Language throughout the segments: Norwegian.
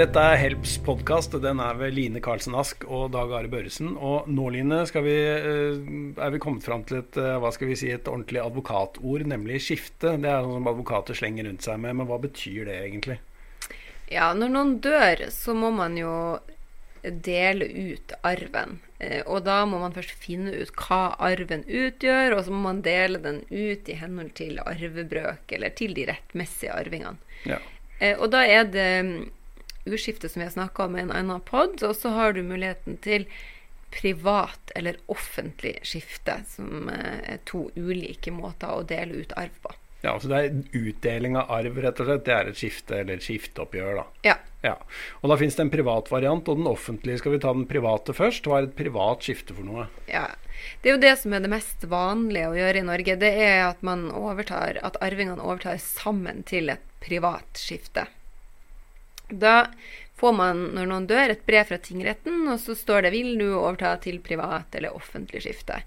Dette er Helps podkast. Den er ved Line Karlsen Ask og Dag Are Børresen. Og nå, Line, vi, eh, er vi kommet fram til et, eh, hva skal vi si, et ordentlig advokatord, nemlig skifte. Det er noe som advokater slenger rundt seg med. Men hva betyr det egentlig? Ja, når noen dør, så må man jo dele ut arven. Eh, og da må man først finne ut hva arven utgjør, og så må man dele den ut i henhold til arvebrøk, eller til de rettmessige arvingene. Ja. Og da er det urskifte som vi har snakka om i en annen pod. Og så har du muligheten til privat eller offentlig skifte, som eh, er to ulike måter å dele ut arv på. Ja, så det er utdeling av arv, rett og slett. Det er et skifte eller et skifteoppgjør, da. Ja. ja. Og da finnes det en privat variant, og den offentlige. Skal vi ta den private først? Hva er et privat skifte for noe? Ja, Det er jo det som er det mest vanlige å gjøre i Norge. Det er at man overtar, at arvingene overtar sammen til et privat skifte. Da får man, når noen dør, et brev fra tingretten, og så står det 'Vil du overta til privat eller offentlig skifte?'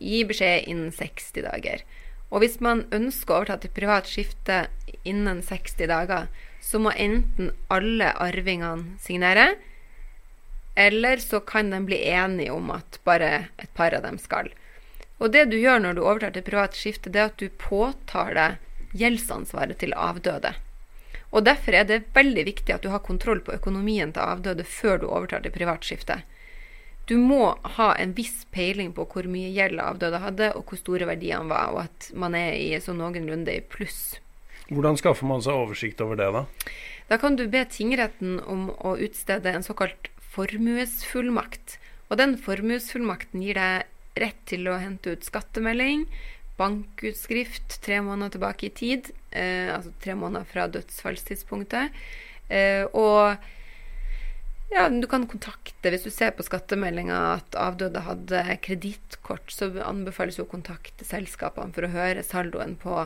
Gi beskjed innen 60 dager. Og hvis man ønsker å overta til privat skifte innen 60 dager, så må enten alle arvingene signere, eller så kan de bli enige om at bare et par av dem skal. Og det du gjør når du overtar til privat skifte, det er at du påtar deg gjeldsansvaret til avdøde. Og Derfor er det veldig viktig at du har kontroll på økonomien til avdøde før du overtar til privatskifte. Du må ha en viss peiling på hvor mye gjeld avdøde hadde, og hvor store verdiene var, og at man er i sånn noenlunde i pluss. Hvordan skaffer man seg oversikt over det, da? Da kan du be tingretten om å utstede en såkalt formuesfullmakt. Og den formuesfullmakten gir deg rett til å hente ut skattemelding, bankutskrift tre måneder tilbake i tid, eh, altså tre måneder fra dødsfallstidspunktet. Eh, og ja, du kan kontakte Hvis du ser på skattemeldinga at avdøde hadde kredittkort, så anbefales jo å kontakte selskapene for å høre saldoen på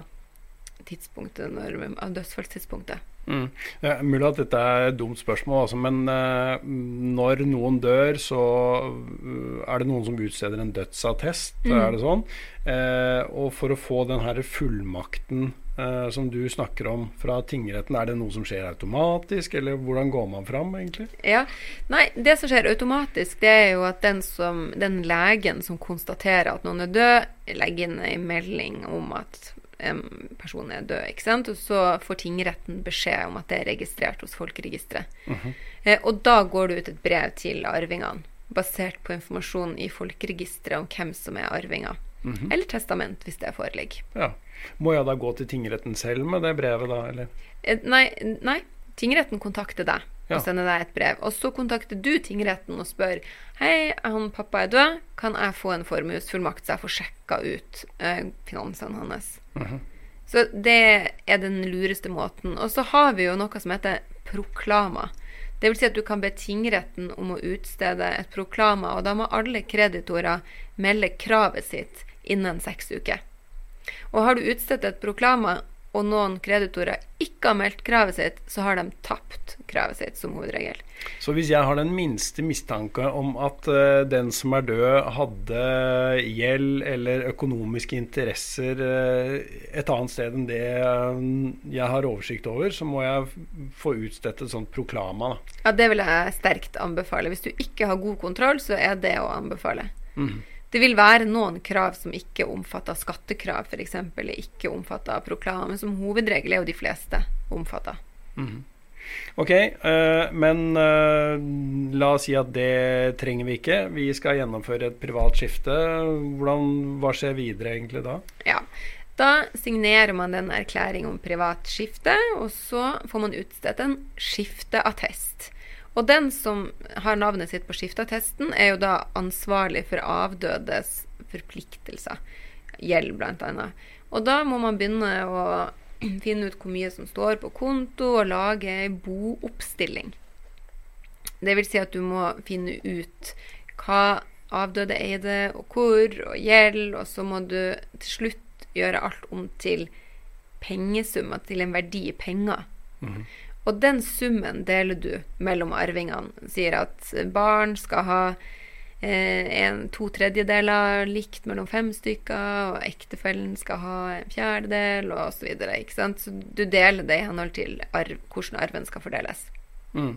tidspunktet når, dødsfallstidspunktet. Mm. Det er mulig at dette er et dumt spørsmål, altså, men uh, når noen dør, så uh, er det noen som utsteder en dødsattest. Mm. Er det sånn? Uh, og for å få den her fullmakten som du snakker om fra tingretten, er det noe som skjer automatisk, eller hvordan går man fram, egentlig? Ja, Nei, det som skjer automatisk, det er jo at den, som, den legen som konstaterer at noen er død, legger inn en melding om at personen er død. ikke sant? Og så får tingretten beskjed om at det er registrert hos Folkeregisteret. Mm -hmm. eh, og da går det ut et brev til arvingene, basert på informasjon i Folkeregisteret om hvem som er arvinger. Mm -hmm. Eller testament, hvis det foreligger. Ja. Må jeg da gå til tingretten selv med det brevet, da? eller? Eh, nei, nei, tingretten kontakter deg. Og sender deg et brev. Og så kontakter du tingretten og spør Hei, han pappa er død. Kan jeg få en formuesfullmakt så jeg får sjekka ut eh, finansene hans? -hmm. Så det er den lureste måten. Og så har vi jo noe som heter proklama. Det vil si at du kan be tingretten om å utstede et proklama, og da må alle kreditorer melde kravet sitt innen seks uker. Og har du utstedt et proklama og noen kreditorer ikke har meldt kravet sitt, så har de tapt kravet sitt som hovedregel. Så hvis jeg har den minste mistanke om at uh, den som er død, hadde gjeld eller økonomiske interesser uh, et annet sted enn det uh, jeg har oversikt over, så må jeg få utstedt et sånt proklama. Da. Ja, det vil jeg sterkt anbefale. Hvis du ikke har god kontroll, så er det å anbefale. Mm. Det vil være noen krav som ikke omfatter skattekrav, f.eks. er ikke omfatter proklame. men som hovedregel er jo de fleste omfatta. Mm. Ok, uh, men uh, la oss si at det trenger vi ikke. Vi skal gjennomføre et privat skifte. Hvordan, hva skjer videre egentlig da? Ja, Da signerer man en erklæring om privat skifte, og så får man utstedt en skifteattest. Og den som har navnet sitt på skifteattesten, er jo da ansvarlig for avdødes forpliktelser. Gjeld, bl.a. Og da må man begynne å finne ut hvor mye som står på konto, og lage ei booppstilling. Det vil si at du må finne ut hva avdøde eide, og hvor, og gjeld, og så må du til slutt gjøre alt om til pengesummer, til en verdi i penger. Mm -hmm. Og den summen deler du mellom arvingene. Sier at barn skal ha eh, en, to tredjedeler likt mellom fem stykker, og ektefellen skal ha en fjerdedel, og Så, videre, så du deler det i henhold til arv, hvordan arven skal fordeles. Mm.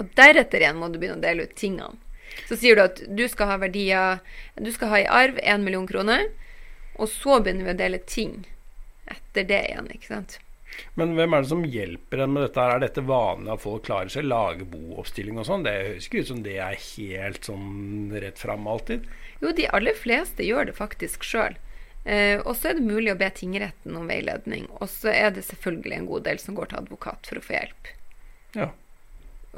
Og deretter igjen må du begynne å dele ut tingene. Så sier du at du skal ha verdier Du skal ha i arv 1 million kroner, og så begynner vi å dele ting etter det igjen, ikke sant. Men hvem er det som hjelper en med dette? her? Er dette vanlig at folk klarer seg? Lage booppstilling og sånn? Det høres ikke ut som det er helt sånn rett fram alltid. Jo, de aller fleste gjør det faktisk sjøl. Eh, og så er det mulig å be tingretten om veiledning. Og så er det selvfølgelig en god del som går til advokat for å få hjelp. Ja.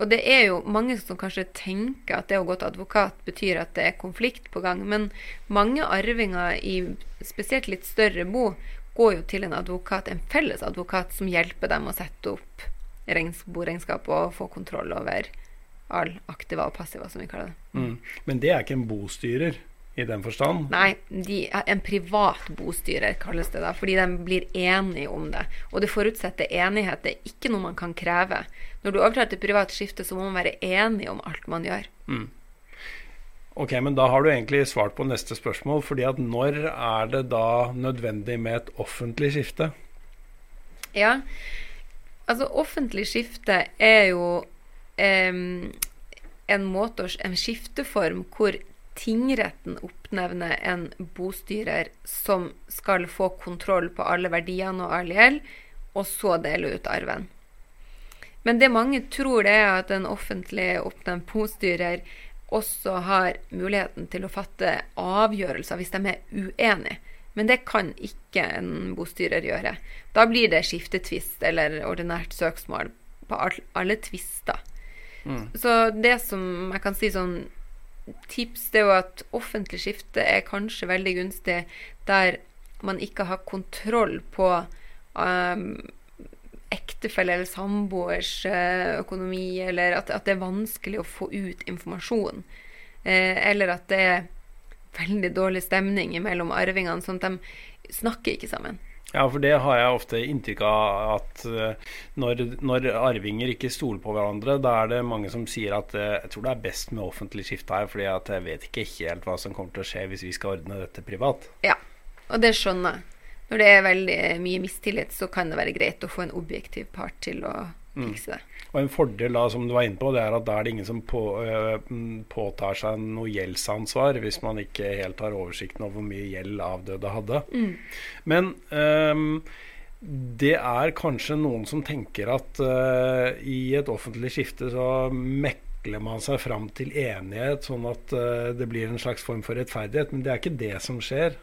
Og det er jo mange som kanskje tenker at det å gå til advokat betyr at det er konflikt på gang, men mange arvinger i spesielt litt større bo går jo til en advokat, en felles advokat, som hjelper dem å sette opp boregnskap og få kontroll over all aktiva og passiva, som vi kaller det. Mm. Men det er ikke en bostyrer i den forstand? Nei, de, en privat bostyrer kalles det da, fordi de blir enige om det. Og det forutsetter enighet. Det er ikke noe man kan kreve. Når du overtar til privat skifte, så må man være enig om alt man gjør. Mm. Ok, men da har du egentlig svart på neste spørsmål. fordi at når er det da nødvendig med et offentlig skifte? Ja, altså offentlig skifte er jo eh, en måte, en skifteform hvor tingretten oppnevner en bostyrer som skal få kontroll på alle verdiene og all gjeld, og så dele ut arven. Men det mange tror, det er at en offentlig oppnevnt bostyrer også har muligheten til å fatte avgjørelser hvis de er uenige. Men det kan ikke en bostyrer gjøre. Da blir det skiftetvist eller ordinært søksmål på alle tvister. Så det som jeg kan si sånn tips, det er jo at offentlig skifte er kanskje veldig gunstig der man ikke har kontroll på um, ektefelle eller samboers eh, økonomi, eller at, at det er vanskelig å få ut informasjon. Eh, eller at det er veldig dårlig stemning mellom arvingene, sånn at de snakker ikke sammen. Ja, for det har jeg ofte inntrykk av at eh, når, når arvinger ikke stoler på hverandre, da er det mange som sier at jeg tror det er best med offentlig skifte her, fordi at jeg vet ikke helt hva som kommer til å skje hvis vi skal ordne dette privat. Ja, og det skjønner jeg. Når det er veldig mye mistillit, så kan det være greit å få en objektiv part til å fikse det. Og en fordel da, som du var inne på, det er at da er det ingen som på, øh, mm, påtar seg noe gjeldsansvar hvis man ikke helt har oversikten over hvor mye gjeld avdøde hadde. Men øh, det er kanskje noen som tenker at øh, i et offentlig skifte så mekler man seg fram til enighet, sånn at øh, det blir en slags form for rettferdighet. Men det er ikke det som skjer.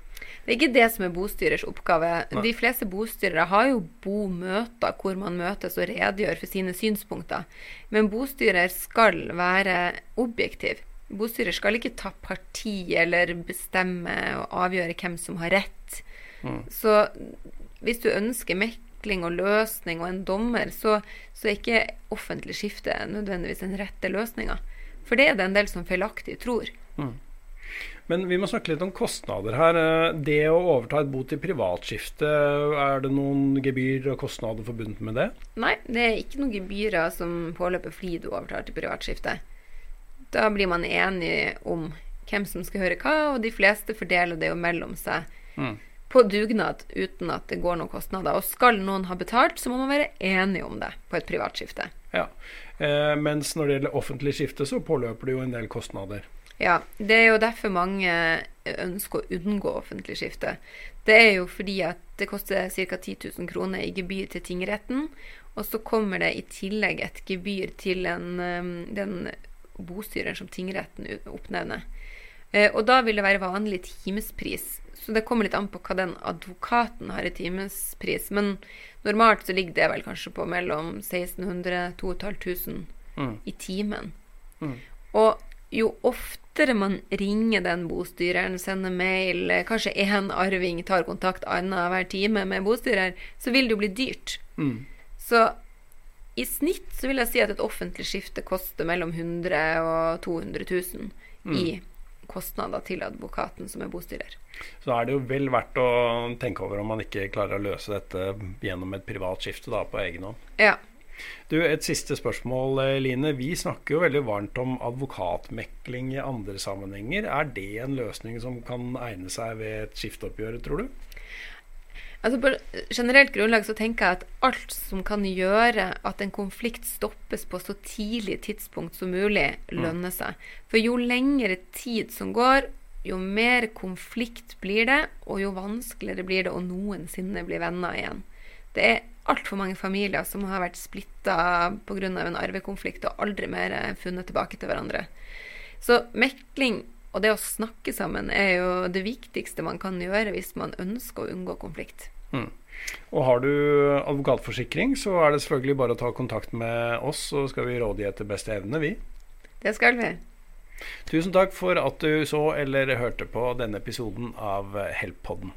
Det er ikke det som er bostyrers oppgave. Nei. De fleste bostyrere har jo bomøter hvor man møtes og redegjør for sine synspunkter. Men bostyrer skal være objektiv. Bostyrer skal ikke ta parti eller bestemme og avgjøre hvem som har rett. Så hvis du ønsker mekling og løsning og en dommer, så, så er ikke offentlig skifte nødvendigvis den rette løsninga. For det er det en del som feilaktig tror. Men vi må snakke litt om kostnader her. Eh, Det å overta et bo til privatskifte, er det noen gebyr og kostnader forbundet med det? Nei, det er ikke noen gebyrer som påløper fordi du overtar til privatskifte. Da blir man enige om hvem som skal høre hva, og de fleste fordeler det jo mellom seg på dugnad uten at det går noen kostnader. Og skal noen ha betalt, så må man være enige om det på et privatskifte. Ja. Eh, mens når det gjelder offentlig skifte, så påløper det jo en del kostnader. Ja, det er jo derfor mange ønsker å unngå offentlig skifte. Det er jo fordi at det koster ca. 10 000 kroner i gebyr til tingretten, og så kommer det i tillegg et gebyr til en, um, den bostyreren som tingretten oppnevner. Eh, og da vil det være vanlig timespris. Så det kommer litt an på hva den advokaten har i timespris. Men normalt så ligger det vel kanskje på mellom 1600 2500 Mm. i timen. Mm. Og jo oftere man ringer den bostyreren, sender mail, eh, kanskje én arving tar kontakt annenhver time med bostyrer, så vil det jo bli dyrt. Mm. Så i snitt så vil jeg si at et offentlig skifte koster mellom 100 og 200 000 i kostnader til advokaten som er bostyrer. Så er det jo vel verdt å tenke over om man ikke klarer å løse dette gjennom et privat skifte da, på egen hånd. Ja. Du, Et siste spørsmål, Line. Vi snakker jo veldig varmt om advokatmekling i andre sammenhenger. Er det en løsning som kan egne seg ved et skifteoppgjør, tror du? Altså På generelt grunnlag så tenker jeg at alt som kan gjøre at en konflikt stoppes på så tidlig tidspunkt som mulig, lønner seg. For jo lengre tid som går, jo mer konflikt blir det, og jo vanskeligere blir det å noensinne bli venner igjen. Det er altfor mange familier som har vært splitta pga. en arvekonflikt og aldri mer funnet tilbake til hverandre. Så mekling og det å snakke sammen er jo det viktigste man kan gjøre hvis man ønsker å unngå konflikt. Mm. Og har du advokatforsikring, så er det selvfølgelig bare å ta kontakt med oss, så skal vi rådgi etter beste evne, vi. Det skal vi. Tusen takk for at du så eller hørte på denne episoden av Help-podden.